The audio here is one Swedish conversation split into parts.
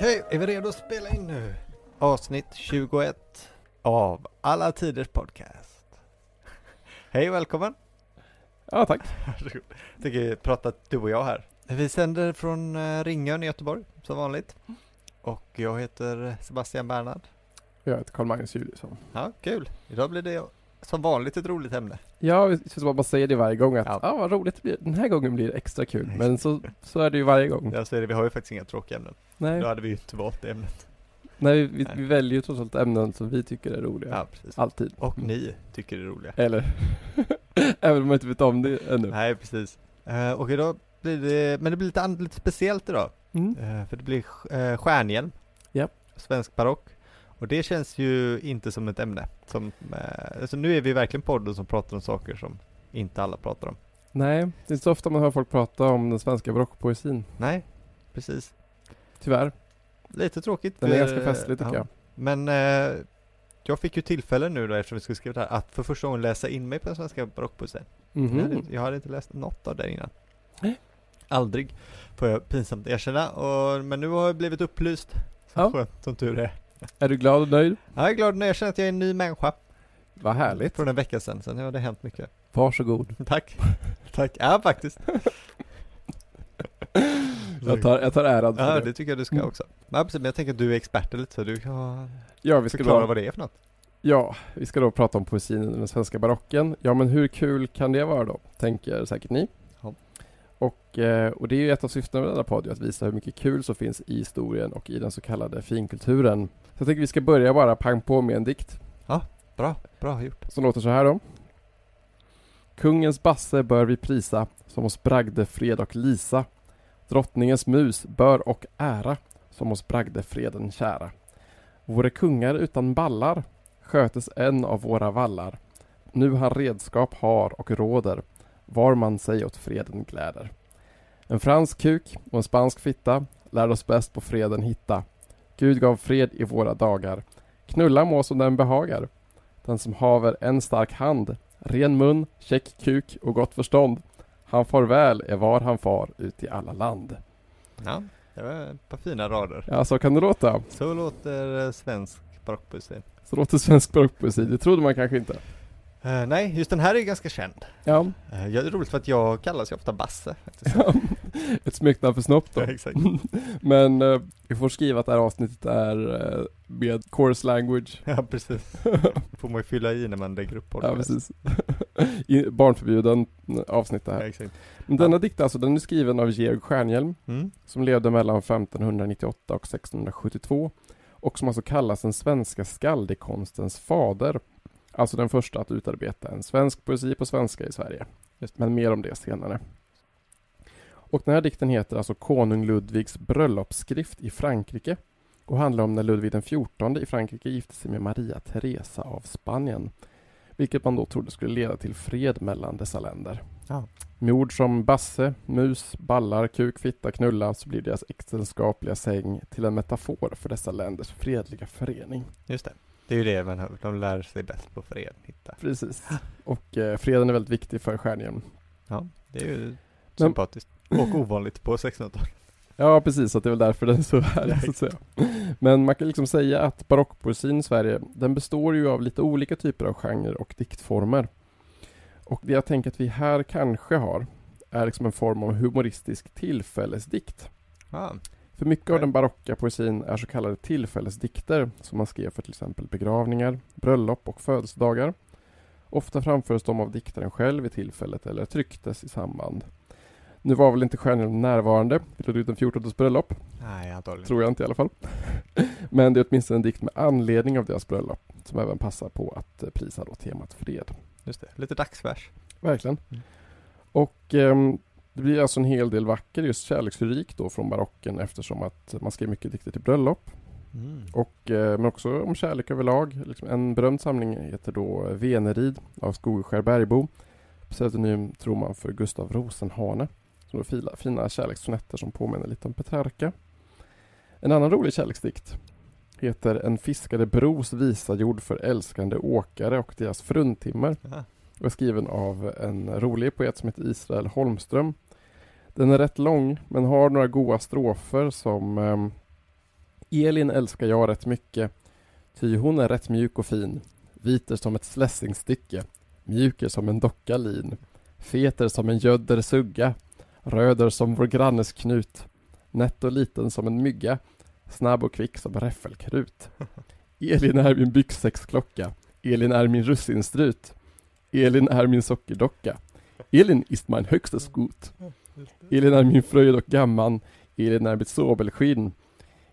Okej, är vi redo att spela in nu? Avsnitt 21 av Alla Tiders Podcast. Hej och välkommen! Ja, tack. Varsågod. Jag tänker prata du och jag här. Vi sänder från eh, Ringön i Göteborg, som vanligt. Och jag heter Sebastian Bernhard. Jag heter Carl-Magnus Juliusson. Ja, kul! Idag blir det som vanligt ett roligt ämne. Ja, det känns som att man säger det varje gång att Ja. ja, vad roligt det blir. Den här gången blir det extra kul. Men så, så är det ju varje gång. Jag säger det, vi har ju faktiskt inga tråkiga ämnen. Nej, Då hade vi ju inte valt det ämnet. nej vi, Nej. vi väljer ju trots allt ämnen som vi tycker är roliga. Ja, precis. Alltid. Och ni tycker det är roliga. Eller? Även om man inte vet om det ännu. Nej, precis. Eh, och idag blir det, men det blir lite, an- lite speciellt idag. Mm. Eh, för det blir uh, stjärnhjälm. Japp. Svensk barock. Och det känns ju inte som ett ämne. Som, eh, alltså nu är vi verkligen podden som pratar om saker som inte alla pratar om. Nej, det är inte så ofta man hör folk prata om den svenska barockpoesin. Nej, precis. Tyvärr. Lite tråkigt. Den är eh, ganska festlig tycker ja. jag. Men eh, jag fick ju tillfälle nu då eftersom vi ska skriva det här att för första gången läsa in mig på den svenska barockpoesin. Mhm. Jag, hade, jag hade inte läst något av det innan. Nej. Aldrig, får jag pinsamt erkänna. Och, men nu har jag blivit upplyst. Så Ja. skönt, som tur är. Är du glad och nöjd? Jag är glad när jag känner att jag är en ny människa. Vad härligt. Från en vecka sedan, sen har det hänt mycket. Varsågod. Tack. Tack. Ja, faktiskt. Jag tar, jag tar äran för Ja, det. det tycker jag du ska Mm. också. Ja, precis, men jag tänker att du är expert lite så du kan Ja, vi ska förklara då, vad det är för något. ja, vi ska då prata om poesin i den svenska barocken. Ja, men hur kul kan det vara då? Tänker säkert ni. Ja. Och, eh, och det är ju ett av syftena med denna podd, ju att visa hur mycket kul som finns i historien och i den så kallade finkulturen. Så jag tänker vi ska börja bara pang på med en dikt Bra, bra gjort. som låter så här då. Kungens basse bör vi prisa som oss bragde fred och lisa. Drottningens mus bör och ära som oss bragde freden kära. Vore kungar utan ballar skötes en av våra vallar. Nu han redskap har och råder var man sig åt freden gläder. En fransk kuk och en spansk fitta lär oss bäst på freden hitta. Gud gav fred i våra dagar. Knulla må som den behagar. Den som haver en stark hand, ren mun, käck kuk och gott förstånd. Han far väl är var han far ut i alla land. Ja, det var ett par fina rader. Ja, så kan det låta. Så låter eh, svensk barockpoesi. Så låter svensk barockpoesi. Det trodde man kanske inte. Eh, nej, just den här är ganska känd. Ja, Uh, det är roligt för att jag kallas ju ofta Basse. Ett smeknamn för snopp då. Ja, exakt. Men eh, vi får skriva att det här avsnittet är eh, med course language. Ja, precis. får man ju fylla i när man lägger upp Ja, podden. precis. I- Barnförbjuden avsnitt det Ja, här. exakt. Men denna dikt alltså, den är skriven av Georg Stjernhielm Mm. som levde mellan 1598 och 1672 och som alltså kallas den svenska skaldekonstens fader. Alltså den första att utarbeta en svensk poesi på svenska i Sverige. Just, men mer om det senare. Och den här dikten heter alltså Konung Ludvigs bröllopsskrift i Frankrike och handlar om när Ludvig den XIV i Frankrike gifte sig med Maria Teresa av Spanien. Vilket man då trodde skulle leda till fred mellan dessa länder. Ja. Med ord som basse, mus, ballar, kuk, fitta, knulla så blir deras äktenskapliga säng till en metafor för dessa länders fredliga förening. Just det. Det är ju det man hör. De lär sig bäst på fred hitta. Precis. Och eh, freden är väldigt viktig för Stjärnhielm. Ja, det är ju sympatiskt. Och ovanligt på 1600-talet. Ja, precis. Att det är väl därför den är så härlig, så att säga. Men man kan liksom säga att barockpoesin i Sverige, den består ju av lite olika typer av genrer och diktformer. Och det jag tänker att vi här kanske har, är liksom en form av humoristisk tillfällesdikt. Ja, För mycket av den barocka poesin är så kallade tillfällesdikter som man skrev för till exempel begravningar, bröllop och födelsedagar. Ofta framförs de av diktaren själv i tillfället eller trycktes i samband. Nu var väl inte Stjärnhielm närvarande vid den XIVs bröllop, nej antagligen. tror jag inte i alla fall. Men det är åtminstone en dikt med anledning av deras bröllop som även passar på att eh, prisa då temat fred. Just det, lite dagsvers. Verkligen. Mm. Och ehm, det blir alltså en hel del vacker just kärlekslyrik då från barocken eftersom att man skrev mycket dikter till bröllop. Mm. Och, eh, men också om kärlek överlag. Liksom en berömd samling heter då Venerid av Skogeskär Bergbo. Pseudonym tror man för Gustav Rosenhane. Som är fina, kärlekssonetter som påminner lite om Petrarca. En annan rolig kärleksdikt heter En fiskade bros visa jord för älskande åkare och deras fruntimmer Ja. Och är skriven av en rolig poet som heter Israel Holmström. Den är rätt lång men har några goa strofer som ehm, Elin älskar jag rätt mycket, ty hon är rätt mjuk och fin. Viter som ett slässingstycke, mjuker som en docka lin. Feter som en gödder sugga, röder som vår grannes Knut. Nätt och liten som en mygga, snabb och kvick som räffelkrut. Elin är min byxsäcksklocka, Elin är min russinstrut. Elin är min sockerdocka. Elin ist mein högsta skot. Elin är min fröjd och gamman. Elin är mitt sobelskinn.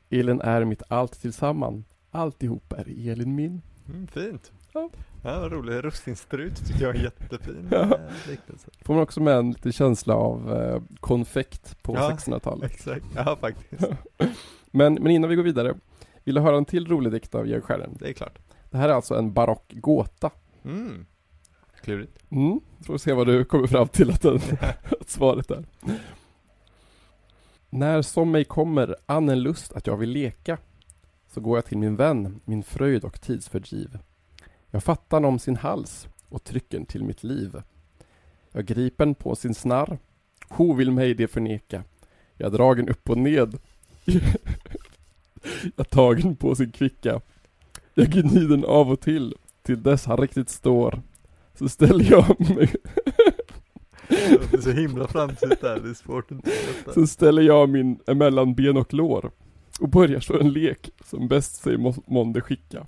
Elin är mitt allt tillsamman. Alltihop är Elin min. Mm, fint. Ja. Ja, vad roligt. Russinstrut tycker jag är jättefin Ja. eh. Får man också med en liten känsla av eh, konfekt på Ja. 1600-talet. Exakt. Ja, faktiskt. Men, men innan vi går vidare, vill du höra en till rolig dikt av Georg Stjärnen? Det är klart. Det här är alltså en barock gåta. Mm. Klurigt. Mm, får vi se vad du kommer fram till att, den, att svaret är. När som mig kommer an en lust att jag vill leka så går jag till min vän, min fröjd och tidsfördriv. Jag fattar om sin hals och trycken till mitt liv. Jag gripen på sin snarr, ho vill mig det förneka. Jag dragen upp och ned. jag tagen på sin kvicka. Jag gnider av och till, till dess han riktigt står. Så ställer jag mig, Det är så himla framsynt där. Det är svårt att veta. så ställer jag min emellan ben och lår. Och börjar så en lek som bäst sig må- månde skicka.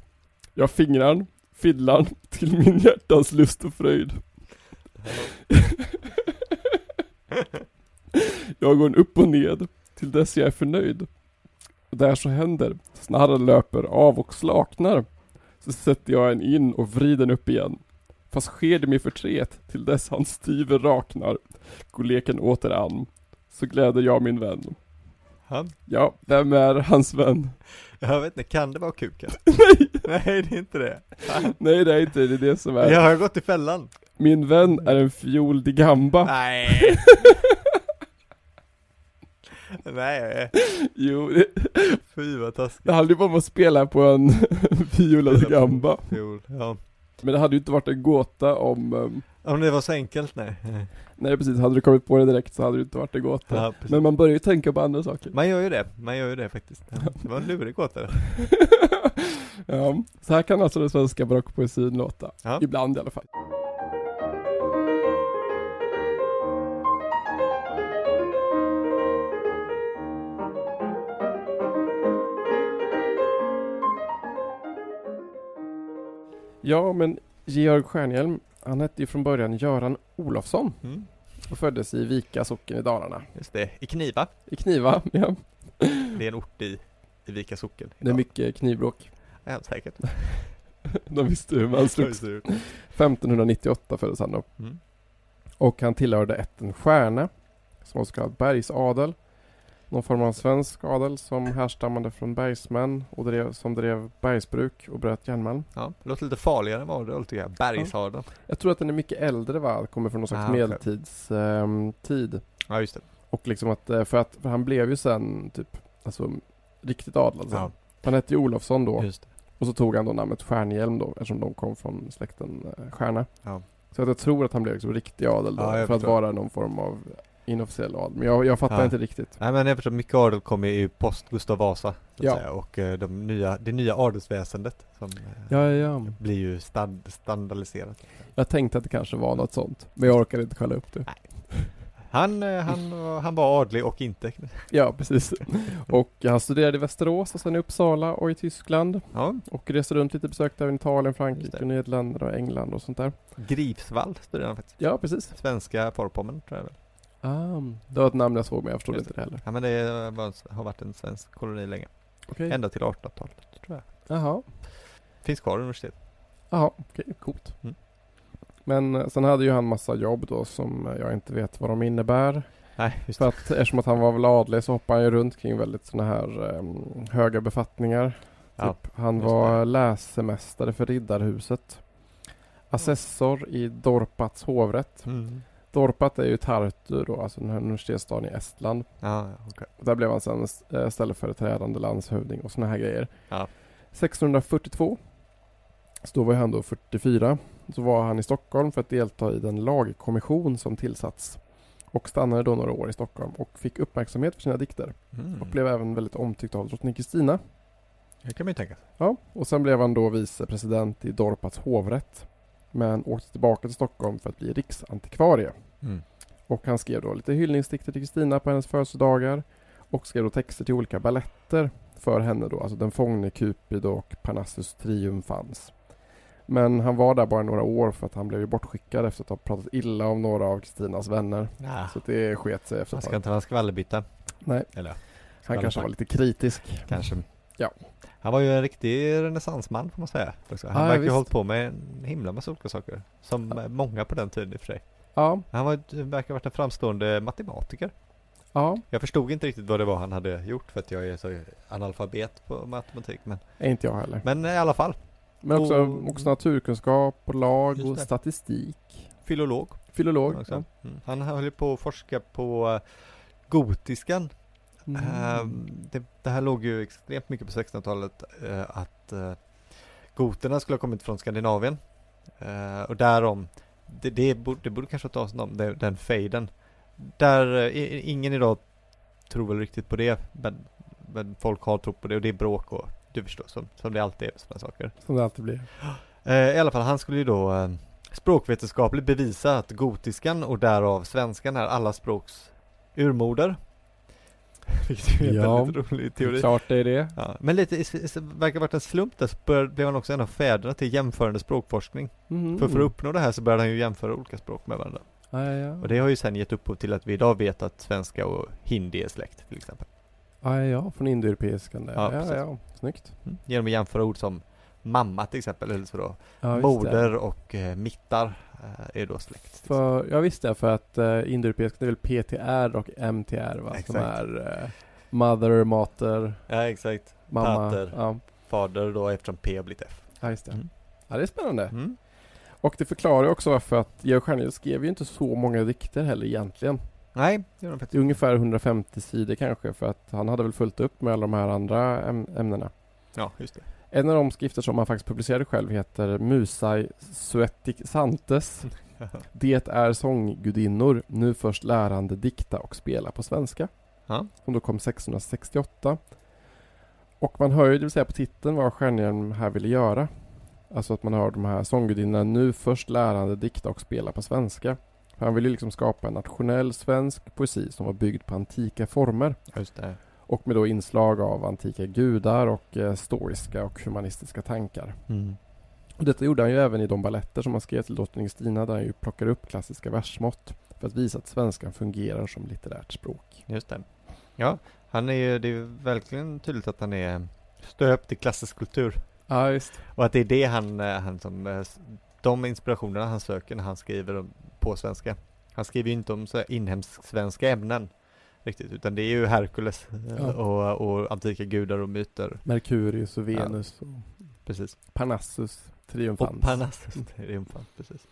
Jag fingrar, fiddlar till min hjärtans lust och fröjd. Jag går upp och ned till dess jag är förnöjd. Och där så händer, snarren löper av och slaknar. Så sätter jag en in och vrider upp igen. Fast sker det med förtret till dess hans styver raknar. Går leken åter an. Så gläder jag min vän. Han? Ja, vem är hans vän? Jag vet inte, kan det vara kuken? Nej! Nej, det är inte det. Nej det är inte det, är det som är. Jag har gått i fällan. Min vän är en fiol di gamba. Nej. Nej, Jo, det, fy vad taskigt. det hade ju bara att spela på en viola di gamba. Fiol, Ja. Men det hade ju inte varit en gåta om, um, Om det var så enkelt, nej. nej precis, hade du kommit på det direkt så hade det inte varit en gåta. Ja. Men man börjar ju tänka på andra saker. Man gör ju det, man gör ju det faktiskt. Det var en lurig gåta. ja, så här kan alltså den svenska barockpoesin låta. Ja. Ibland i alla fall. Ja, men Georg Stjernhielm, han hette ju från början Göran Olofsson Mm. och föddes i Vika socken i Dalarna. Just det, i Kniva. I Kniva, ja. Det är en ort i, i Vika socken. Det är mycket knivbråk. Ja, säkert. De visste hur man slogs. 1598 föddes han då. Mm. Och han tillhörde ätten Stjärne, som var så kallad bergsadel. Någon form av svensk adel som härstammade från bergsmän och drev, som drev bergsbruk och bröt järnmalm. Ja, det låter lite farligare än vad det tycker jag. Bergsharden. Jag tror att den är mycket äldre va? Kommer från någon slags Ah, medeltidstid. Ja, just det. Och liksom att, eh, för att, för han blev ju sen typ, alltså riktigt adlad sen. Ja, Han hette ju Olofsson då. Och så tog han då namnet Stjärnhielm då eftersom de kom från släkten eh, Stjärna. Ja. Så att jag tror att han blev liksom riktig adel då Ja, för att vara någon form av inofficiell adel. Men jag, jag fattar Ja. inte riktigt. Nej men förstår, mycket adel kommer ju post Gustav Vasa. Så Ja. säga. Och eh, de nya, det nya adelsväsendet som eh, Ja, blir ju stand, standardiserat. Jag tänkte att det kanske var något sånt. Men jag orkade inte kolla upp det. Han, eh, han, han var adlig och inte. Ja, precis. Och han studerade i Västerås och sen i Uppsala och i Tyskland. Ja, Och reste runt lite, besökte även Italien, Frankrike. Nederländerna och England och sånt där. Grifsvall studerade han faktiskt. Ja, precis. Svenska Vorpommern tror jag väl. Ah, det var ett namn jag såg men jag förstod Just inte det heller. Ja men det var, har varit en svensk koloni länge. Okej. Ända till 1800-talet tror jag. Jaha. Finns kvar i universitetet. Jaha, okej, coolt. Mm. Men eh, sen hade ju han massa jobb då som eh, jag inte vet vad de innebär. Nej, just För att eftersom att han var väl adlig så hoppade han ju runt kring väldigt sådana här em, höga befattningar. Ja, typ, han var det. läsmästare för Riddarhuset. Assessor i Dorpats hovrätt. Mm. Dorpat är ju Tartu då, alltså den här universitetsstaden i Estland. Ja, okej. Där blev han sen eh, ställföreträdande landshövding och sådana här grejer. Ja. 1642, så då var han då 44, så var han i Stockholm för att delta i den lagkommission som tillsatts. Och stannade då några år i Stockholm och fick uppmärksamhet för sina dikter. Mm. Och blev även väldigt omtyckt av drottning Kristina. Det kan man ju tänka sig. Ja, och sen blev han då vicepresident i Dorpats hovrätt. Men åkte tillbaka till Stockholm för att bli riksantikvarie. Mm. Och han skrev då lite hyllningsdikter till Kristina på hennes födelsedagar. Och skrev då texter till olika balletter för henne då. Alltså Den fångne Cupid och Parnassus triumfans. Men han var där bara några år för att han blev ju bortskickad efter att ha pratat illa om några av Kristinas vänner. Ja. Så det sket sig efter ett ska inte vara skvallerbytta. Nej, Eller han kanske var lite kritisk. kanske. Ja. Han var ju en riktig renässansman får man säga. Också. Han Ja, verkar ju hållit på med en himla massa olika saker. Som Ja. eh, många på den tiden i och för sig. Ja, Han var, verkar ha varit en framstående matematiker. ja, Jag förstod inte riktigt vad det var han hade gjort för att jag är så analfabet på matematik. Men, inte jag heller. men i alla fall, Men också, Och- också naturkunskap och lag och statistik. filolog. Filolog. Ja. Mm. Han höll ju på att forska på eh, gotiskan. Mm. Ehm, det, det här låg ju extremt mycket på 1600-talet eh, att uh, goterna skulle ha kommit från Skandinavien. Eh, och därom, det, det, borde, det borde kanske tas om det, den fejden. Där eh, ingen idag tror väl riktigt på det, men, men folk har trott på det och det är bråk och du förstår som, som det alltid är med sådana saker. Som det alltid blir. Eh, I alla fall, han skulle ju då eh, språkvetenskapligt bevisa att gotiskan och därav svenskan är alla språks urmoder. Vilket är en Ja. väldigt rolig teori. Klart det är det. Ja, men lite, i- verkar ha varit en slump där så blev han också en av fäderna till jämförande språkforskning. Mhm. För för att uppnå det här så började han ju jämföra olika språk med varandra. Ja, ja. Och det har ju sen gett upphov till att vi idag vet att svenska och hindi är släkt till exempel. Ja, ja, från indoeuropeiskan där. Ja, Ja, ja, Snyggt. Mm. Genom att jämföra ord som mamma till exempel, eller så då. Ja, Moder det. och eh, mittar eh, är då släkt. För, ja visst det, för att uh, indoeuropeiskan är väl PTR och MTR va? Som Exakt. är eh, mother, mater, Ja exakt. mamma. Pater. Ja, Fader då eftersom P har blivit F. ja, just det. Mm. Ja, det är spännande. Mm. Och det förklarar ju också varför att Georg Stjernhild skrev ju inte så många dikter heller egentligen. Nej, det gör de Det är faktiskt. ungefär 150 sidor kanske för att han hade väl fullt upp med alla de här andra äm- ämnena. Ja, just det. En av de skrifter som han faktiskt publicerade själv heter Musai Suetiksantes. Det är sånggudinnor, nu först lärande dikta och spela på svenska. Ja. Som då kom 1668. Och man hör ju, det vill säga på titeln, vad Stjärnhielm här ville göra. Alltså att man hör de här sånggudinnorna nu först lärande dikta och spela på svenska. För han ville liksom skapa en nationell svensk poesi som var byggd på antika former. Just det. Och med då inslag av antika gudar och eh, stoiska och humanistiska tankar. Mm. Och detta gjorde han ju även i de balletter som han skrev till drottning Stina där han ju plockar upp klassiska versmått för att visa att svenskan fungerar som litterärt språk. Just det. Ja, han är ju, det är verkligen tydligt att han är stöpt i klassisk kultur. Ja, just. Och att det är det han, eh, han som, eh, de inspirationerna han söker när han skriver på svenska. Han skriver ju inte om så inhemsk svenska ämnen riktigt, utan det är ju Herkules eh, Ja. och, och antika gudar och myter. Merkurius och Venus och Precis. Parnassus, Och triumfans. Parnassus, triumfant, precis.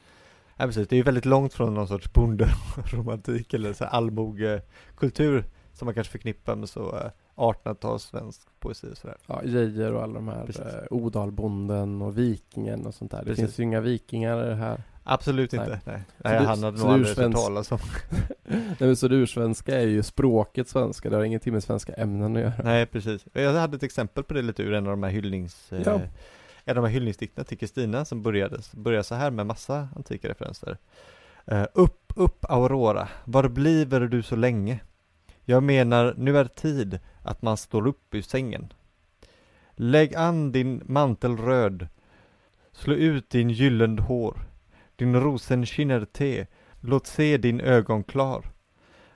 Ja, precis. Det är ju väldigt långt från någon sorts bonderomantik eller så allmogekultur som man kanske förknippar med så eh, 1800-tals svensk poesi och sådär. Ja, Geijer och alla de här Precis. eh, Odalbonden och Vikingen och sånt där. Det Precis. finns ju inga vikingar här. Absolut Nej. inte, nej. Nej han hade nog aldrig hört talas om. Nej men så det ursvenska är ju språket svenska. Det har ingenting med svenska ämnen att göra. Nej, precis. Jag hade ett exempel på det lite ur en av de här hyllnings... eh, Ja. En av de här hyllningsdikterna till Kristina som började, började så här med massa antika referenser. Eh, upp, upp Aurora, var bliver du så länge? Jag menar, nu är tid att man står upp ur sängen. Lägg an din mantel röd, slå ut din gyllend hår, din rosenkinner te, låt se din ögon klar.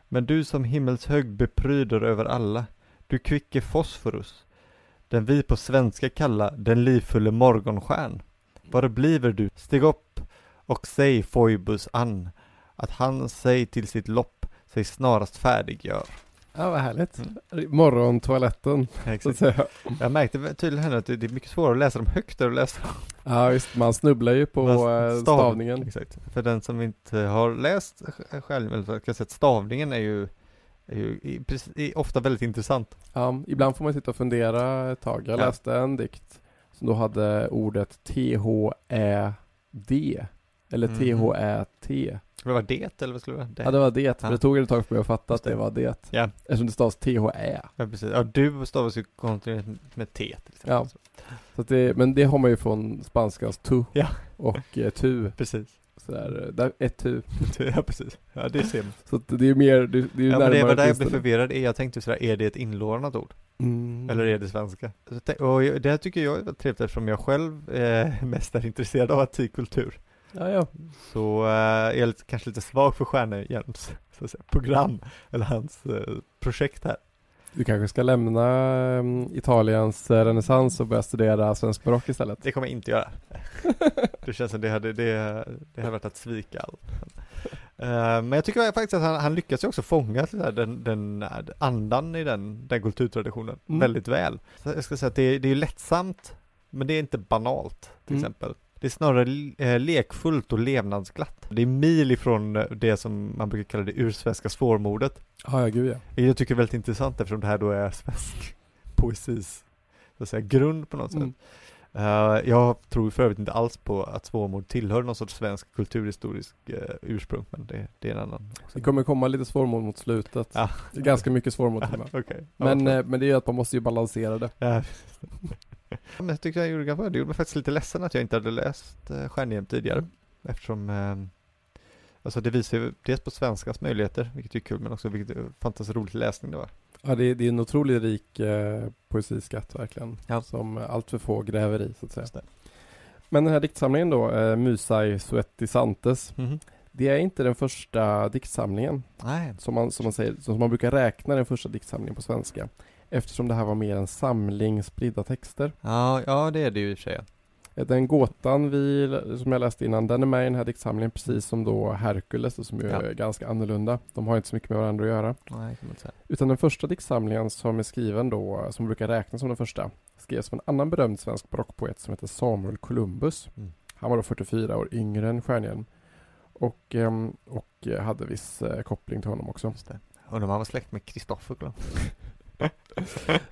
Men du som himmelshög bepryder över alla, du kvicke fosforus, den vi på svenska kalla den livfulle morgonstjärn. Var bliver du? Stig upp och säg Foibus an, att han sig till sitt lopp sig snarast färdig gör. Ja, vad härligt. Mm. Morgontoaletten, så att säga. Jag märkte tydligen att det är mycket svårare att läsa dem högt än att läsa dem Ja, visst. Man snubblar ju på Stav- eh, stavningen. Exakt. För den som inte har läst sj- själv, eller kan säga att stavningen är ju, är ju i, ofta väldigt intressant. Ja, ibland får man sitta och fundera ett tag. Jag Ja. läste en dikt som då hade ordet T-H-Ä-D Eller Mhm. T-H-Ä-T. Vad var det eller vad skulle det vara? Det. Ja det var det, Ja. det tog ett tag för mig att fatta att det det. var det. Ja. Eftersom det stavas T-H-Ä. Ja, precis. Ja, du stavas ju kontinuerligt med T till exempel. Ja. Så det, men det har man ju från spanskans tu Ja. och eh, tu. Precis. Sådär, eh, där, ett tu. Ja, precis. Ja, det ser man. Så det är mer, det, det är ju Ja, men det var närmare där jag blev förvirrad. Jag tänkte sådär, är det ett inlånat ord? Mm. Eller är det svenska? Och det här tycker jag är trevligt eftersom jag själv eh, mest är intresserad av antikkultur. Ja, ja. Så eh, är jag lite, kanske lite svag för Stjärnehjelms så att säga, program, eller hans eh, projekt här. Du kanske ska lämna um, Italiens eh, renässans och börja studera svensk barock istället? Det kommer jag inte göra. det känns som det hade, det, det hade varit att svika allt. Eh, men jag tycker faktiskt att han, han lyckas ju också fånga här, den, den andan i den, den kulturtraditionen Mm. väldigt väl. Så jag ska säga att det, det är lättsamt, men det är inte banalt till Mm. exempel. Det är snarare eh, lekfullt och levnadsglatt. Det är mil ifrån eh, det som man brukar kalla det ursvenska svårmodet. Ja, ja, gud ja. Jag tycker är väldigt intressant eftersom det här då är svensk poesis så att säga, grund på något sätt. Mm. Eh, jag tror för övrigt inte alls på att svårmod tillhör någon sorts svensk kulturhistorisk eh, ursprung, men det, det är en annan. Det kommer komma lite svårmod mot slutet. Ja. Det ganska mycket svårmod. Ja, Men, eh, men det är ju att man måste ju balansera det. Men jag tycker jag gjorde ganska bra. Det gjorde mig faktiskt lite ledsen att jag inte hade läst Stjärnhjem tidigare. Eftersom eh, Alltså det visar ju dels på svenskans möjligheter, vilket är kul, men också vilket fantastiskt rolig läsning det var. Ja, det är, det är en otroligt rik eh, poesiskatt verkligen. Ja. Som allt för få gräver i så att säga. Men den här diktsamlingen då, eh, Musai Suettisantes. Mhm. Det är inte den första diktsamlingen Nej. som man, som man säger, som man brukar räkna den första diktsamlingen på svenska. Eftersom det här var mer en samling spridda texter. Ja, ja det är det ju i och för sig. Eh, Den gåtan vi, som jag läste innan, den är med i den här diktsamlingen precis som då Herkules, som ju Ja. är ganska annorlunda. De har inte så mycket med varandra att göra. Nej, kan man säga. Utan den första diktsamlingen som är skriven då, som brukar räknas som den första, skrevs av en annan berömd svensk barockpoet som heter Samuel Columbus. Mm. Han var då 44 år yngre än Stjärnhjelm. Och, ehm, och hade viss eh, koppling till honom också. Undrar om han var släkt med Kristoffer Columb?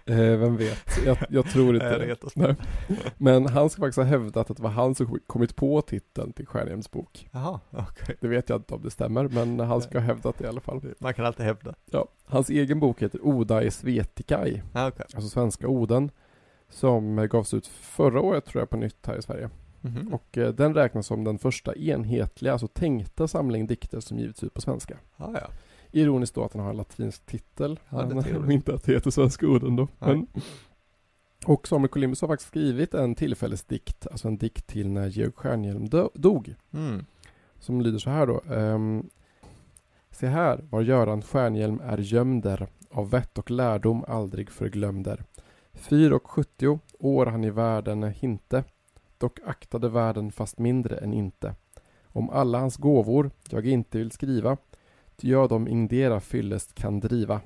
Eh, vem vet? Jag, jag tror inte Nej, det. Men han ska faktiskt ha hävdat att det var han som kommit på titeln till Stjärnhjelms bok. Jaha, okej. Det vet jag inte om det stämmer, men han ska ha hävdat det i alla fall. Man kan alltid hävda. Ja. Hans egen bok heter Oda i Svetikai, okej. alltså svenska Oden, som gavs ut förra året tror jag på nytt här i Sverige. Mhm. Och eh, den räknas som den första enhetliga, alltså tänkta samling dikter som givits ut på svenska. Ja, ja. Ironiskt då att den har en latinsk titel, Ja, men trevligt. inte att det heter Svenska orden då. Men, och Samuel Columbus har faktiskt skrivit en tillfällesdikt, alltså en dikt till när Georg Stjärnhielm dö- dog, Mm. som lyder så här då. ehm, Se här var Göran Stjärnhielm är gömder, av vett och lärdom aldrig förglömder. Fyr och sjuttio år han i världen är inte, dock aktade världen fast mindre än inte. Om alla hans gåvor jag inte vill skriva, ty jag dem indera fyllest kan driva.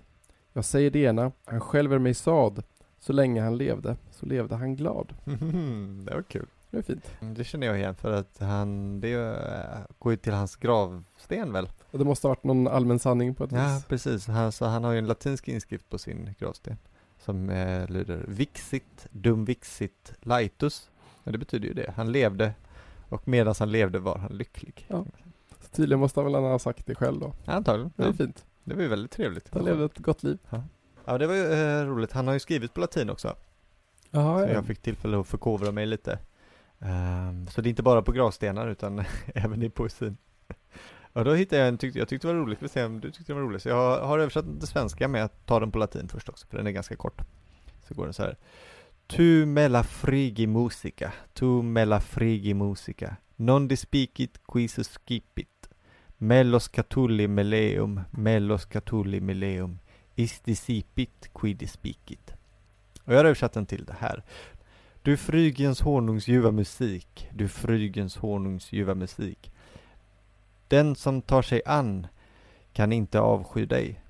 Jag säger det ena, han själv är mig sad, så länge han levde, så levde han glad. Mhm, Det var kul. Det är fint. Det känner jag igen för att han, det eh, går ju till hans gravsten väl? Och det måste ha varit någon allmän sanning på ett Ja, vis. precis. Han, så han har ju en latinsk inskrift på sin gravsten som eh, lyder Vixit dum vixit laetus. Ja, det betyder ju det. Han levde och medan han levde var han lycklig. Ja. Tydligen måste han väl ha sagt det själv då. Ja, antagligen. Det är Ja, fint. det var ju väldigt trevligt. Han levde ett gott liv. Ja, det var ju eh, roligt. Han har ju skrivit på latin också. Jaha, Så ja. jag fick tillfälle att förkovra mig lite. Ehm, så det är inte bara på gravstenar utan även i poesin. Och då hittade jag en, tyckte, jag tyckte det var roligt, vi se om du tyckte det var roligt. Så jag har översatt den till svenska med att ta den på latin först också, för den är ganska kort. Så går den så här. Tu mella frigi musica, tu mella frigi musica, non dispicit quisus scipit, mellos catulli meleum, mellos catulli meleum, is discipit qui dispicit. Och jag har översatt den till det här. Du Frygens honungs ljuva musik, du Frygens honungs ljuva musik. Den som tar sig an kan inte avsky dig.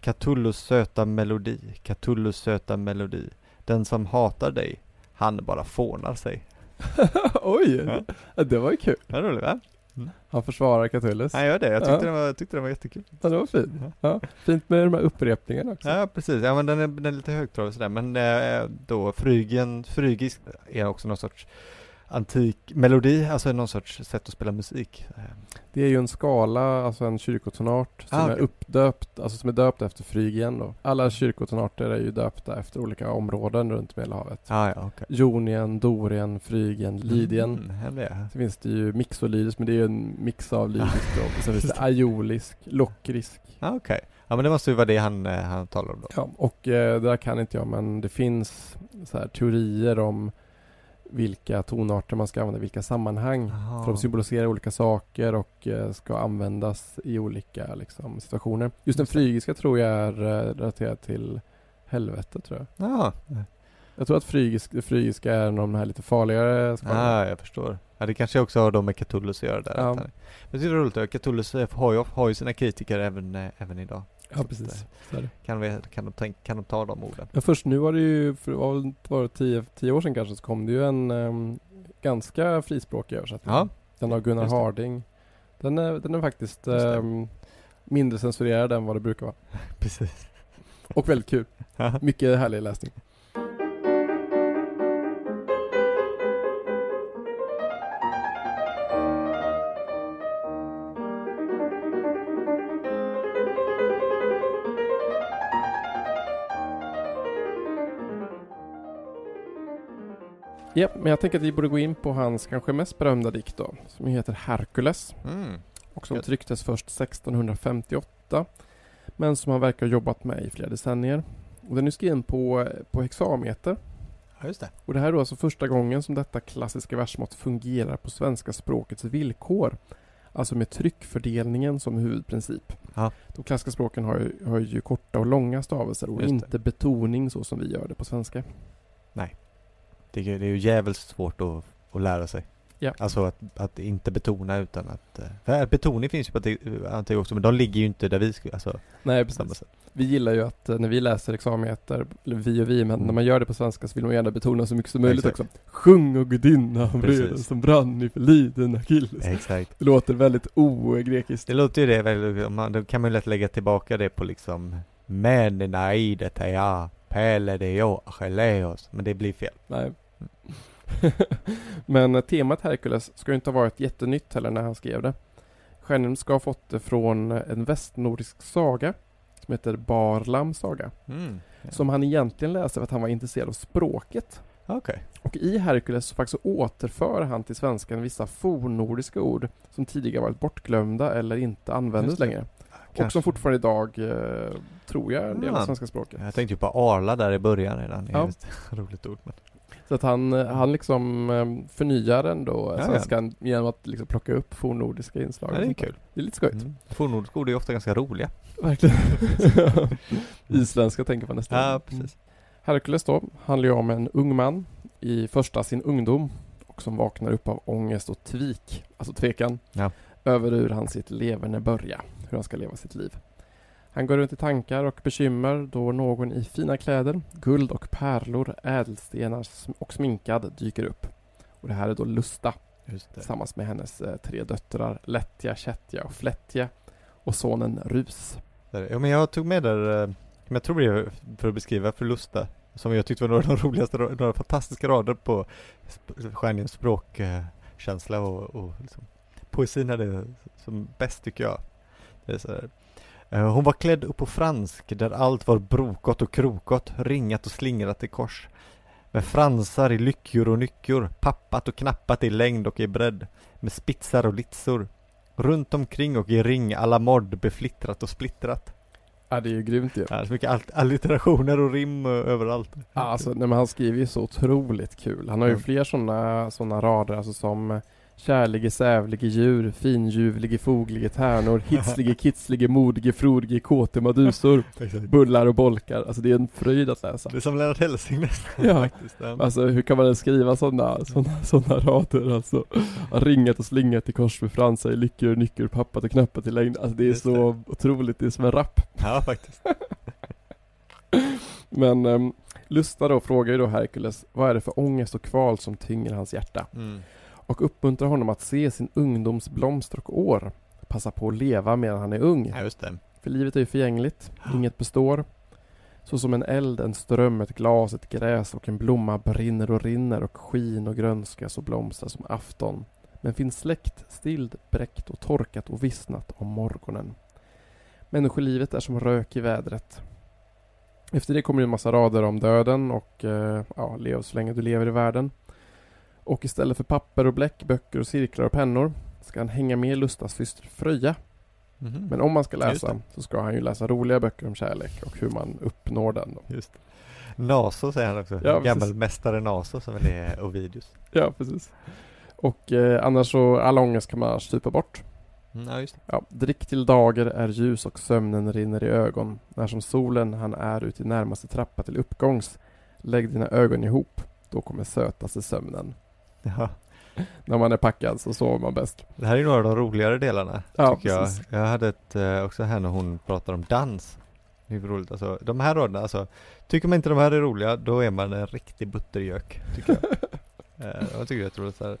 Catullus söta melodi, Catullus söta melodi. Den som hatar dig, han bara fånar sig. Oj! Ja. Det var kul. Det är roligt va? Han försvarar Catullus. Han gör det, jag tyckte, Ja. den, var, tyckte den var jättekul. Ja, det var fint. Ja. Fint med de här upprepningarna också. Ja precis, ja men den är, den är lite högtradig sådär men eh, då Frygen, Frygisk är också någon sorts antik melodi, alltså någon sorts sätt att spela musik. Det är ju en skala, alltså en kyrkotonart som Ah, är okej. uppdöpt, alltså som är döpt efter Phrygen då. Alla kyrkotonarter är ju döpta efter olika områden runt Medelhavet. Ah, ja, okej. Jonien, Dorien, Phrygen, Lydien. Mm. Så finns det ju mixolydisk, men det är ju en mix av lydisk då. Och sen finns det aiolisk, lockrisk. Ah, okej. Ja men det måste ju vara det han, eh, han talar om då. Ja, och eh, det där kan inte jag, men det finns så här teorier om vilka tonarter man ska använda i vilka sammanhang. Aha. För de symboliserar olika saker och eh, ska användas i olika liksom, situationer. Just den frygiska tror jag är eh, relaterad till helvetet tror jag. Ja, Jag tror att frygisk, frygiska är en av de här lite farligare skalorna. ah, jag förstår. Ja det kanske också har då med Catullus att göra där. Ja. han- Men det är roligt, Catullus eh, har ju, har ju sina kritiker även, eh, även idag. Ja, precis. Det. Kan, vi, kan, de tänk, kan de ta de orden? Men först nu var det ju, för det var var det tio, tio år sedan kanske, så kom det ju en em, ganska frispråkig översättning. Ja. Den av Gunnar. Harding. Den är, den är faktiskt em, mindre censurerad än vad det brukar vara. Precis. Och väldigt kul. Mycket härlig läsning. Ja, men jag tänker att vi borde gå in på hans kanske mest berömda dikt då, som heter Herkules Mm. och som trycktes först 1658 men som han verkar ha jobbat med i flera decennier. Och den är skriven på, på hexameter Ja, det. och det här är då alltså första gången som detta klassiska versmått fungerar på svenska språkets villkor. Alltså med tryckfördelningen som huvudprincip. Ja. De klassiska språken har ju, har ju korta och långa stavelser och inte betoning så som vi gör det på svenska. Det är, ju- det är ju jävligt svårt att, att lära sig. Ja. Alltså att, att inte betona utan att... eh, För betoning finns ju på antyg också men de ligger ju inte där vi skulle, alltså Nej, precis. Vi gillar ju att eh, när vi läser exameter, eller vi och vi, men Mm. när man gör det på svenska så vill man gärna betona så mycket som möjligt Exakt. också. Sjung och gudinna om vreden som brann i förliden Achilles. Exakt. Det låter väldigt ogrekiskt. Det låter ju det väldigt, man- då kan man ju lätt lägga tillbaka det på liksom naidet är jag, pele de jag, achilleos. Men det blir fel. Nej. Men temat Herkules ska ju inte ha varit jättenytt heller när han skrev det. Stjärnen ska ha fått det från en västnordisk saga som heter Barlams saga. Mm. Ja. Som han egentligen läste för att han var intresserad av språket. Okej. Och i Herkules så faktiskt återför han till svenskan vissa fornnordiska ord som tidigare varit bortglömda eller inte användes Just längre. Och Kanske. som fortfarande idag, eh, tror jag, är en del Ja. av svenska språket. Jag tänkte ju på Arla där i början redan. Det är Ja. ett roligt ord. Men. Så att han, eh, han liksom eh, förnyar ändå Ja, svenskan genom att liksom plocka upp fornnordiska inslag. Ja, det är sånt där. kul. Det är lite skojigt. Mm. Fornnordiska ord är ju ofta ganska roliga. Verkligen. Isländska tänker man nästan. Ja, precis. Herkules då handlar ju om en ung man i första sin ungdom och som vaknar upp av ångest och tvik, alltså tvekan, Ja. över hur han sitt leverne börja, hur han ska leva sitt liv. Han går runt i tankar och bekymmer då någon i fina kläder, guld och pärlor, ädelstenar och sminkad dyker upp. Och det här är då Lusta tillsammans med hennes eh, tre döttrar Lättja, Kättja och Flättja och sonen Rus. Ja, men jag tog med där, eh, men jag tror det är för att beskriva förlusta, som jag tyckte var några av de roligaste, ra- några fantastiska rader på Stjärningens språkkänsla och, och liksom, poesin hade som bäst tycker jag. Hon var klädd upp på fransk där allt var brokot och krokot, ringat och slingrat i kors. Med fransar i lyckor och nyckor, pappat och knappat i längd och i bredd. Med spitsar och litsor. Runt omkring och i ring alla modd beflittrat och splittrat. Ja, det är ju grymt ju. Ja, så mycket all- allitterationer och rim eh, överallt. Alltså, nej, men han skriver ju så otroligt kul. Han har ju Mm. fler sådana såna rader, alltså som eh, Kärlige, sävlige djur, finljuvlige, foglige tärnor, hitslige, kitslige, modige, frodige, kåte madusor, bullar och bolkar. Alltså det är en fröjd att läsa. Det är som Lennart Hellsing nästan Ja. faktiskt. Alltså hur kan man ens skriva sådana såna, såna rader alltså? Ringat och slingat i kors med fransar lyckor och nyckor, pappat och knappat i längd. Alltså det är Just så otroligt, det är som en rap. ja, faktiskt. Men um, Lusta då frågar ju då Herkules, vad är det för ångest och kval som tynger hans hjärta? Mm. Och uppmuntrar honom att se sin ungdoms blomster och år. Passa på att leva medan han är ung. Ja, just det. För livet är ju förgängligt, inget består. Så som en eld, en ström, ett glas, ett gräs och en blomma brinner och rinner och skin och grönskas och blomstrar som afton. Men finns släckt, stild, bräckt och torkat och vissnat om morgonen. Människolivet är som rök i vädret. Efter det kommer en massa rader om döden och eh, ja, lev så länge du lever i världen. Och istället för papper och bläck, böcker och cirklar och pennor ska han hänga med Lustas syster Fröja. Mhm. Men om man ska läsa så ska han ju läsa roliga böcker om kärlek och hur man uppnår den. Då. Just det. Naso säger han också. Ja, Gammal precis. mästare Naso som väl är Ovidius. Ja, precis. Och eh, annars så, all ångest kan man supa bort. Mm, ja. Ja, drick till dager är ljus och sömnen rinner i ögon. När som solen han är ut i närmaste trappa till uppgångs. Lägg dina ögon ihop, då kommer sötaste sömnen. Ja. När man är packad så sover man bäst. Det här är några av de roligare delarna, Ja, tycker jag. precis. Jag hade ett, eh, också här när hon pratar om dans. Är roligt, alltså, de här raderna, alltså, tycker man inte de här är roliga, då är man en riktig buttergök, tycker jag. eh, jag tycker det är roligt så här.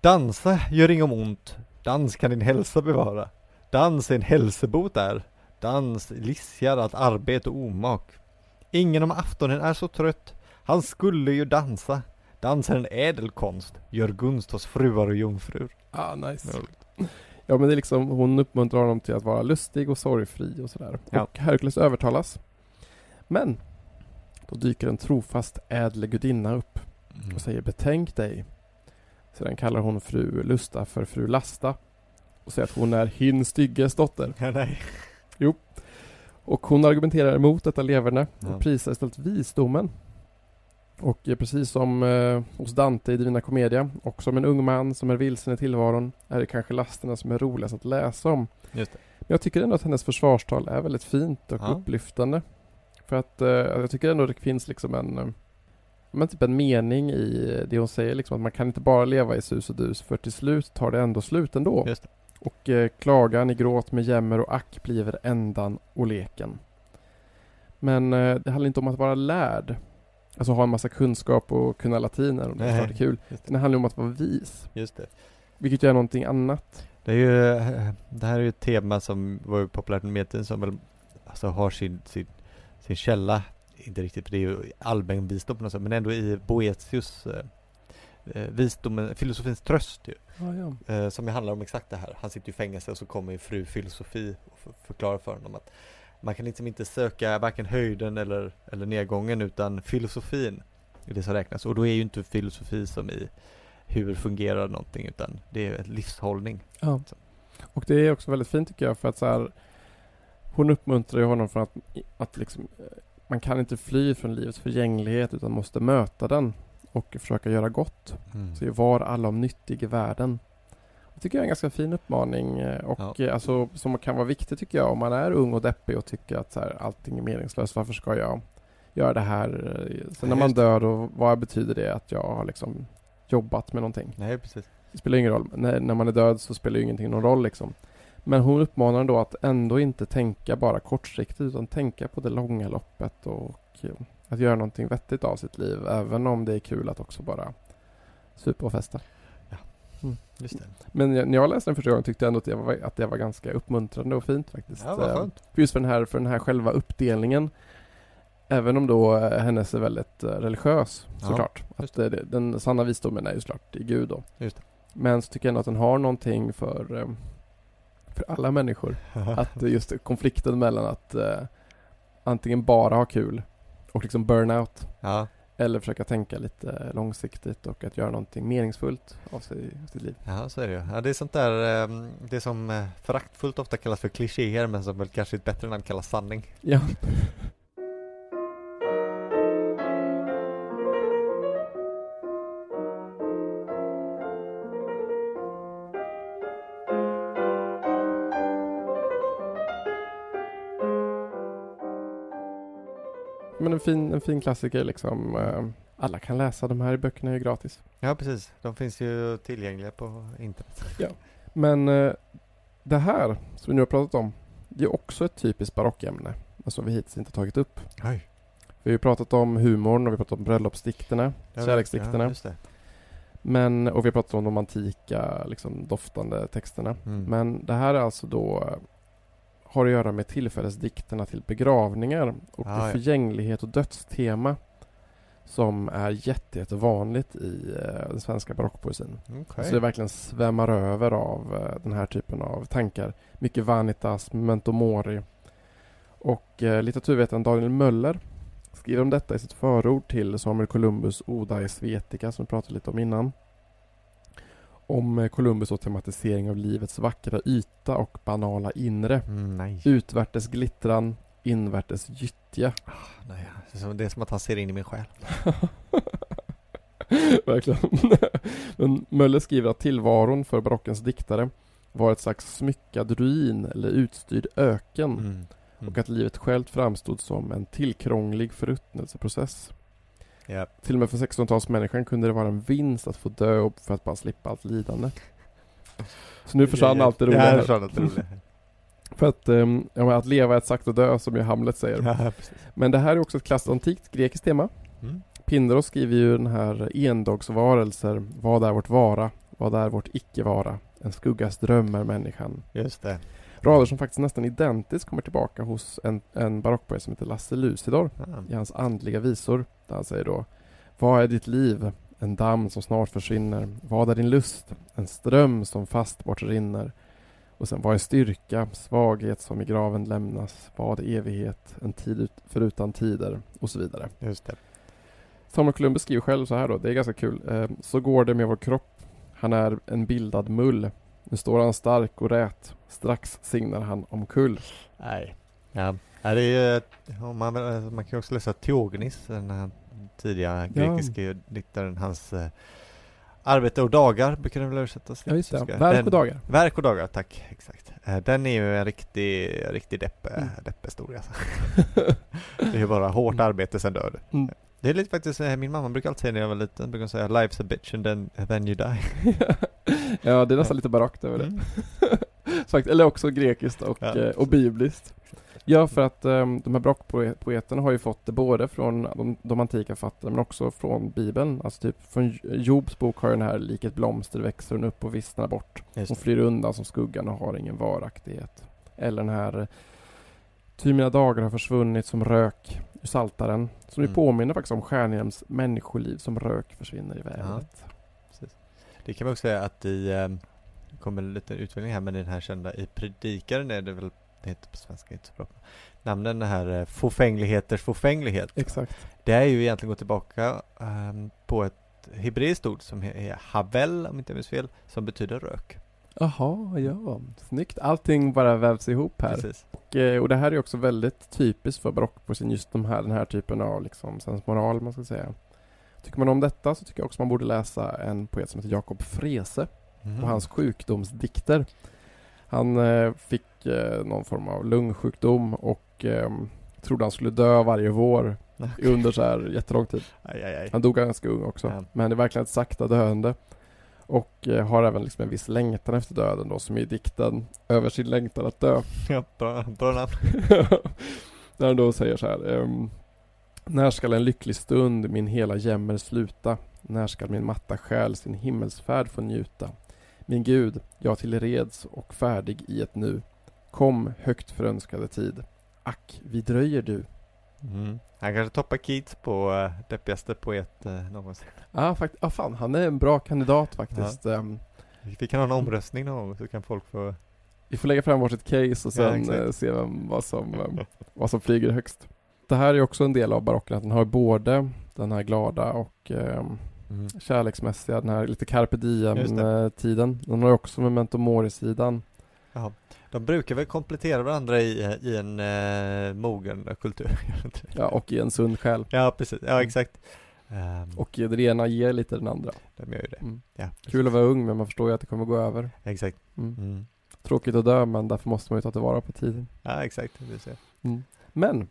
Dansa gör inget ont, dans kan din hälsa bevara. Dans är en hälsobot är. Dans lisjar allt arbete och omak. Ingen om aftonen är så trött, han skulle ju dansa. Dans är en ädel konst, gör gunst hos fruar och jungfrur. Ah, nice. Ja. Ja, men det är liksom, hon uppmuntrar honom till att vara lustig och sorgfri och sådär. Ja. Och Herkules övertalas. Men, då dyker en trofast ädle gudinna upp och säger betänk dig. Sedan kallar hon fru Lusta för fru Lasta och säger att hon är hin stygges dotter. Ja, nej. Och hon argumenterar emot detta leverne Ja. och prisar istället visdomen. Och eh, precis som eh, hos Dante i Divina Commedia och som en ung man som är vilsen i tillvaron är det kanske lasterna som är roligast att läsa om. Men jag tycker ändå att hennes försvarstal är väldigt fint och Ja. upplyftande. För att eh, jag tycker ändå det finns liksom en eh, men typ en mening i det hon säger liksom att man kan inte bara leva i sus och dus för till slut tar det ändå slut ändå. Och eh, klagan i gråt med jämmer och ack bliver ändan och leken. Men eh, det handlar inte om att vara lärd. Alltså ha en massa kunskap och kunna latin, är det är kul. Det. Det handlar om att vara vis. Just det. Vilket ju är någonting annat. Det är ju, eh, det här är ju ett tema som var populärt med medeltiden som väl, alltså har sin, sin, sin källa, inte riktigt, för det är ju allmän visdom på något sätt, men ändå i Boetius eh, eh, visdomen, filosofins tröst ju, Ja, ja. eh, som ju handlar om exakt det här. Han sitter i fängelse och så kommer ju fru filosofi och för, förklarar för honom att man kan liksom inte söka varken höjden eller, eller nedgången utan filosofin är det som räknas. Och då är ju inte filosofi som i hur fungerar någonting utan det är livshållning. Ja. Och det är också väldigt fint tycker jag för att så här, hon uppmuntrar ju honom från att, att liksom, eh, man kan inte fly från livets förgänglighet utan måste möta den och försöka göra gott. Så var alla om nyttig i världen. Det tycker jag är en ganska fin uppmaning eh, och Ja. eh, alltså, som kan vara viktig tycker jag om man är ung och deppig och tycker att så här, allting är meningslöst. Varför ska jag göra det här? Eh, Sen när man dör då, vad betyder det att jag har liksom jobbat med någonting? Nej precis. Det spelar ingen roll. När, när man är död så spelar ju ingenting någon roll liksom. Men hon uppmanar då att ändå inte tänka bara kortsiktigt utan tänka på det långa loppet och att göra någonting vettigt av sitt liv. Även om det är kul att också bara supa och festa. Det. Men jag, när jag läste den första gången tyckte jag ändå att det, var, att det var ganska uppmuntrande och fint faktiskt. Ja, vad Eh, skönt. Just för den, här, för den här själva uppdelningen. Även om då eh, hennes är väldigt eh, religiös Ja, såklart. just Att, eh, det- den sanna visdomen är ju såklart i Gud då. Men så tycker jag ändå att den har någonting för, för alla människor. Att just konflikten mellan att antingen bara ha kul och liksom burnout ja, eller försöka tänka lite långsiktigt och att göra någonting meningsfullt av, sig, sitt liv. ja, så är det ju. Ja, det är sånt där, eh, det som eh, föraktfullt ofta kallas för klichéer men som väl kanske i ett bättre namn kallas sanning. Ja. Fin, en fin klassiker liksom. eh, Alla kan läsa, de här böckerna är ju gratis. Ja, precis. De finns ju tillgängliga på internet. Men eh, det här som vi nu har pratat om, det är också ett typiskt barockämne. Alltså vi hittills inte tagit upp. Oj. Vi har ju pratat om humorn och vi har pratat om bröllopsdikterna, kärleksdikterna. Ja, just det. Men, och vi har pratat om de antika, liksom doftande texterna. Mm. Men det här är alltså då har att göra med tillfällesdikterna till begravningar och Ah, ja. förgänglighet och dödstema som är jätte, jättevanligt i eh, den svenska barockpoesin. Okej. Så det verkligen svämmar över av eh, den här typen av tankar. Mycket vanitas, memento mori. Och eh, litteraturvetaren Daniel Möller skriver om detta i sitt förord till Samuel Columbus Oda Svetica som vi pratade lite om innan. Om eh, Columbus och tematisering av livets vackra yta och banala inre. Mm. Utvärtes glittran, invärtes gyttja. nej. Som- Det är som att han ser in i min själ. Verkligen. Men Möller skriver att tillvaron för barockens diktare var ett slags smyckad ruin eller utstyrd öken Mm. Mm. och att livet självt framstod som en tillkrånglig förruttnelseprocess. Ja. Till och med för 1600-talsmänniskan kunde det vara en vinst att få dö upp för att bara slippa allt lidande. Så nu försvann allt det roliga här. allt det roliga. För att, um, ja, att leva är att dö som ju Hamlet säger. Ja. Men det här är också ett klassiskt antikt grekiskt tema. Mm. Pindaros skriver ju den här endagsvarelser. Vad är vårt vara? Vad är vårt icke-vara? En skuggas dröm är människan. Just det. Rader som faktiskt nästan identiskt kommer tillbaka hos en, en barockpoet som heter Lasse Lucidor Ja. i hans andliga visor. Där han säger då Vad är ditt liv? En damm som snart försvinner. Vad är din lust? En ström som fast bort rinner. Och sen vad är styrka? Svaghet som i graven lämnas. Vad är evighet? En tid ut, förutan tider. Och så vidare. Just det. Samuel Columbus skriver själv så här då, det är ganska kul. Eh, så går det med vår kropp. Han är en bildad mull. Nu står han stark och rät. Strax signar han omkull. Nej. Ja. ja det är ju, ja, man, man kan ju också läsa Teognis, den här tidiga grekiska diktaren, hans eh, Arbete och dagar brukar den väl översättas till Ja just det, verk och dagar. Verk och dagar, tack. Exakt. Eh, Den är ju en riktig, riktig depp, Mm. depphistoria. Alltså. det är ju bara hårt Mm. arbete sen dör du. Mm. Det är lite faktiskt, eh, min mamma brukar alltid säga när jag var liten, brukar säga Life's a bitch and then, then you die. ja, det är nästan lite barockt över det. Mm. Fakt- Eller också grekiskt och, Ja, eh, och bibliskt. Ja, för att um, de här barockpoeterna har ju fått det både från de, de antika författarna men också från Bibeln. Alltså typ från Jobs bok har ju den här liket blomster växer hon upp och vissnar bort. Hon flyr undan som skuggan och har ingen varaktighet. Eller den här Ty mina dagar har försvunnit som rök ur saltaren. Som ju Mm. påminner faktiskt om Stjärnhjelms människoliv som rök försvinner i vädret. Det kan man också säga att i, det kommer en liten utveckling här, men i den här kända, i Predikaren är det väl, det heter på svenska inte så bra. Namnen den här eh, fåfängligheters fåfänglighet. Exakt. Det är ju egentligen gå tillbaka ehm, på ett hebreiskt ord som är havel, om inte jag minns fel, som betyder rök. Jaha, ja. Snyggt. Allting bara vävs ihop här. Precis. Och, eh, och det här är också väldigt typiskt för barockpoesin, just de här, den här typen av liksom, sensmoral, man ska säga. Tycker man om detta så tycker jag också man borde läsa en poet som heter Jakob Frese Mm. och hans sjukdomsdikter. Han eh, fick eh, någon form av lungsjukdom och eh, trodde han skulle dö varje vår under så här jättelång tid. Aj, aj, aj. Han dog ganska ung också, Ja. men det är verkligen ett sakta döende. Och eh, har även liksom en viss längtan efter döden då, som i dikten Över sin längtan att dö. Ja, bra, bra namn. Där han då säger så här. ehm, när skall en lycklig stund min hela jämmer sluta? När skall min matta själ sin himmelsfärd få njuta? Min Gud, jag tillreds och färdig i ett nu. Kom, högt förönskade tid. Ack, vi dröjer du. Mm. Han kanske toppar Keats på uh, deppigaste poet uh, någonsin. Ja, ah, fakt- ah, fan, han är en bra kandidat faktiskt. Ehm, Vi kan ha en omröstning någon gång så kan folk få... vi får lägga fram varsitt case och Ja, sen exakt. eh, se vem, vad, som, ehm, vad som flyger högst. Det här är också en del av barocken, att den har både den här glada och ehm, Mm. kärleksmässiga, den här lite carpe diem-tiden. Den har ju också memento mori-sidan. Ja. De brukar väl komplettera varandra i, eh, i en uh, mogen kultur. de? Ja, och i en sund själ. ja, precis. Ja, exakt. Um, Och det ena ger lite den andra. de gör ju det. Mm. Ja, Kul att vara ung, men man förstår ju att det kommer gå över. Exakt. Mm. Mm. Tråkigt att dö, men därför måste man ju ta tillvara på tiden. Ja, exakt. Du ser. Mm. Men,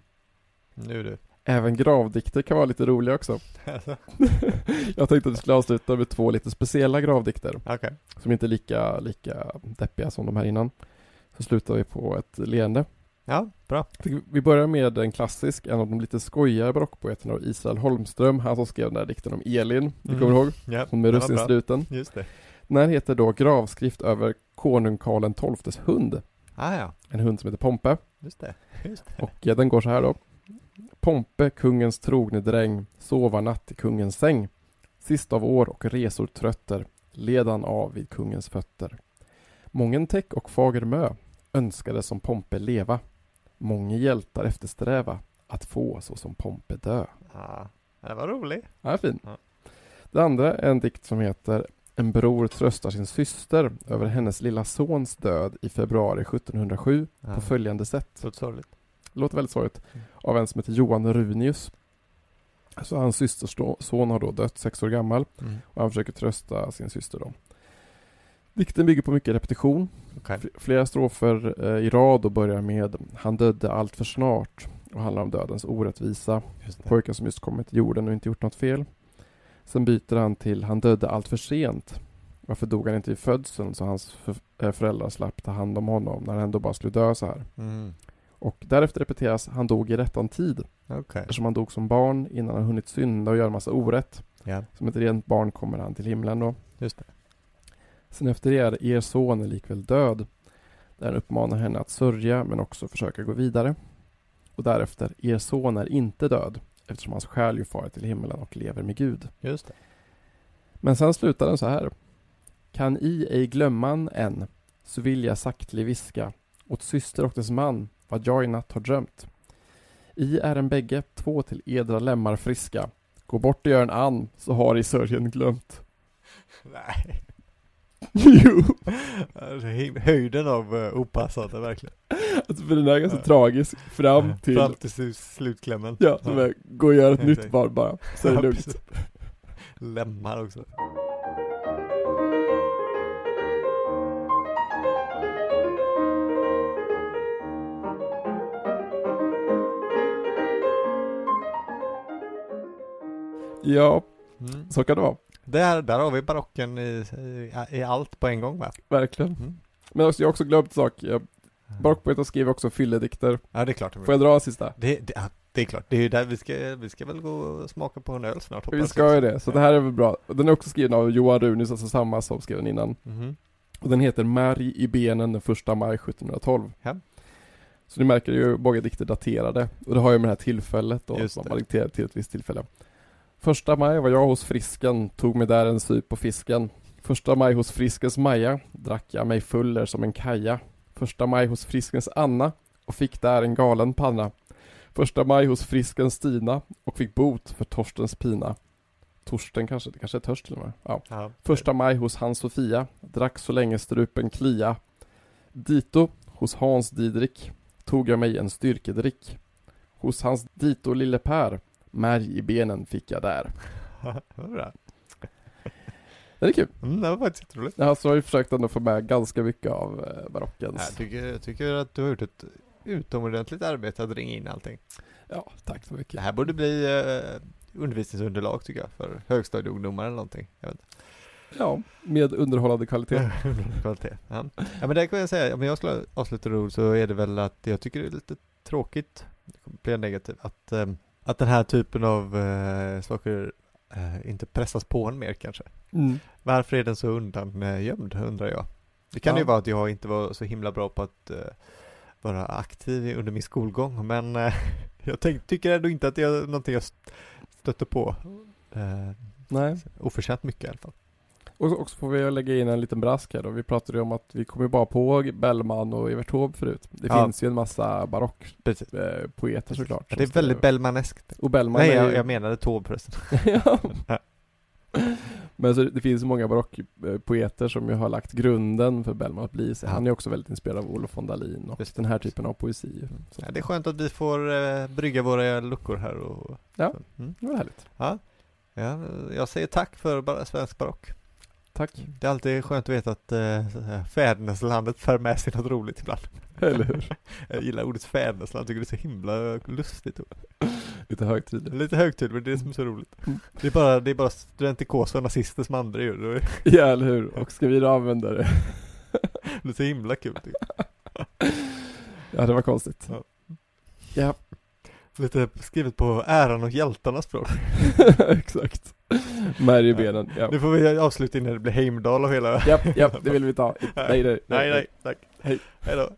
Nu du. Även gravdikter kan vara lite roliga också. Alltså, Jag tänkte att vi skulle avsluta med två lite speciella gravdikter. Okej. Som inte är lika, lika deppiga som de här innan. Så slutar vi på ett leende. Ja, bra. Vi börjar med en klassisk, en av de lite skojigare barockpoeterna, Israel Holmström, han som skrev den där dikten om Elin, du Mm. kommer ihåg? Ja, Hon med russinstruten. Just det. Den här heter då Gravskrift över konung Karl XIIs hund. Ah, ja, en hund som heter Pompe. just det. Just det. Och eh, den går så här då. Pompe, kungens trogne dräng, sova natt i kungens säng. Sist av år och resor trötter, ledan av vid kungens fötter. Mången täck och fager mö, önskade som Pompe leva. Många hjältar eftersträva, att få så som Pompe dö. Ja, det var roligt. Ja, fin. Ja. Det andra är en dikt som heter En bror tröstar sin syster över hennes lilla sons död i februari 1707 Ja. på följande sätt. Så sorgligt. Låter väldigt sorgligt, av en som heter Johan Runius. Så hans systers då- son har då dött, sex år gammal, Mm. och han försöker trösta sin syster då. Dikten bygger på mycket repetition. F- Flera strofer eh, i rad och börjar med Han dödde allt för snart och handlar om dödens orättvisa. Det. Pojken som just kommit till jorden och inte gjort något fel. Sen byter han till Han dödde allt för sent. Varför dog han inte vid födseln så hans eh, föräldrar slapp ta hand om honom när han ändå bara skulle dö så här. Mm. Och därefter repeteras Han dog i rättan tid. Okej. Eftersom han dog som barn innan han hunnit synda och göra massa orätt. Ja, Som ett rent barn kommer han till himlen då. just det. Sen efter det är er son är likväl död. Där han uppmanar henne att sörja men också försöka gå vidare. Och därefter, er son är inte död. Eftersom hans själ ju farit till himlen och lever med Gud. Just det. Men sen slutar den så här. Kan i ej glömman än, så vill jag saktlig viska åt syster och dess man vad jag i natt har drömt. I är en bägge två till edra lemmar friska. Gå bort och gör en an, så har i sörjen glömt. Nej. jo! Alltså, Höjden av uh, opassande verkligen. Alltså för den är ganska Ja. tragisk fram till, Fram till slu- slutklämmen. ja, är, gå och gör ett nytt barn bara, så är det Ja, lugnt. Lemmar också. Ja, Mm. så kan det vara. Där, där har vi barocken i, i, i allt på en gång va? Verkligen. Mm. Men också, jag har också glömt en sak. Barockpoeter skriver också fylledikter. Ja det är klart. Får jag dra sista? Det, det, det är klart, det är ju där vi ska, vi ska väl gå och smaka på en öl snart hoppas Vi ska ju det, så det här är väl bra. Den är också skriven av Johan Runis, alltså samma som skrev den innan. Mhm. Och den heter Märg i benen den första maj 1712. Ja. Så ni märker ju många dikter daterade. Och det har ju med det här tillfället då, Just som man dikterar till ett visst tillfälle. Första maj var jag hos Frisken, tog mig där en sup på fisken. Första maj hos Friskens Maja, drack jag mig fuller som en kaja. Första maj hos Friskens Anna, och fick där en galen panna. Första maj hos Friskens Stina, och fick bot för Torstens pina. Torsten kanske, det kanske är törst till och med. Ja. Ja. Första maj hos Hans Sofia, drack så länge strupen klia. Dito hos Hans Didrik, tog jag mig en styrkedrick. Hos hans Dito lille Per, märg i benen fick jag där. det bra. Det är kul. Mm, det var faktiskt jätteroligt. Ja, så har jag försökt ändå få med ganska mycket av eh, barockens. Jag tycker, jag tycker att du har gjort ett utomordentligt arbete att ringa in allting. Ja, tack så Det mycket. här borde bli eh, undervisningsunderlag tycker jag för högstadieungdomar eller någonting. Jag vet inte. Ja, med underhållande kvalitet. Kvalitet. Ja. ja men det kan jag säga, om jag skulle avsluta ord så är det väl att jag tycker det är lite tråkigt, det kommer bli negativt, att, eh, att den här typen av eh, saker eh, inte pressas på en mer kanske. Mm. Varför är den så undangömd undrar jag. Det kan Ja. ju vara att jag inte var så himla bra på att eh, vara aktiv under min skolgång men eh, jag tänk, tycker ändå inte att det är någonting jag st- stöter på. Eh, Nej. oförtjänt mycket i alla fall. Och så- och så får vi lägga in en liten brask här då. Vi pratade ju om att vi kommer bara på Bellman och Evert Taube förut. Det Ja. finns ju en massa barock Precis. eh, såklart. Ja, det är väldigt Bellmaneskt. Och Bellman Nej, jag, ju... jag menade Taube förresten. ja. Men så det finns ju många barockpoeter som ju har lagt grunden för Bellman att bli så. Ja. Han är också väldigt inspirerad av Olof von Dalin och Just den här typen av poesi. Så. Ja, det är skönt att vi får eh, brygga våra luckor här och... Ja. så, Mm. Det var härligt. Ja. ja, jag säger tack för svensk barock. Tack. Det är alltid skönt att veta att eh, fäderneslandet för med sig något roligt ibland. Eller hur? Jag gillar ordet fädernesland, tycker det är så himla lustigt ord. Lite högtidligt. Lite högtidligt, men det är det som är så roligt. Mm. Det är bara, det är bara studentikosa och nazister som andra gör. Ja, eller hur? Och ska vi då använda det? Det är så himla kul. Ja, det var konstigt. Ja. Ja. Lite skrivet på äran och hjältarnas språk. exakt. Märg i benen. Ja. Nu får vi avsluta innan det blir Heimdall av hela... Ja, ja, det vill vi ta. Nej, nej, Nej, nej, tack. Hej. Hej då.